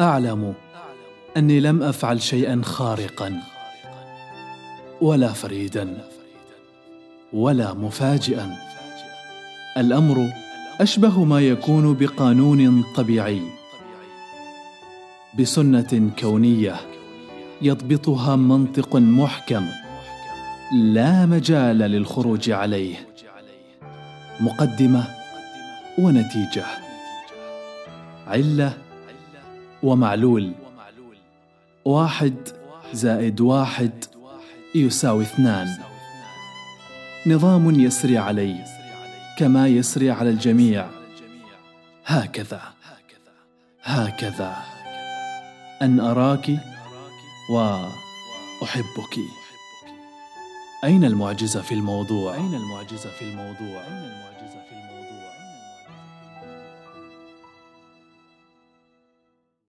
أعلم أني لم أفعل شيئا خارقا ولا فريدا ولا مفاجئا. الأمر أشبه ما يكون بقانون طبيعي بسنة كونية يضبطها منطق محكم لا مجال للخروج عليه مقدمة ونتيجة. علة ومعلول. واحد زائد واحد يساوي اثنان. نظام يسري علي كما يسري على الجميع. هكذا. هكذا. أن أراك واحبك أين المعجزة في الموضوع؟ أين المعجزة في الموضوع؟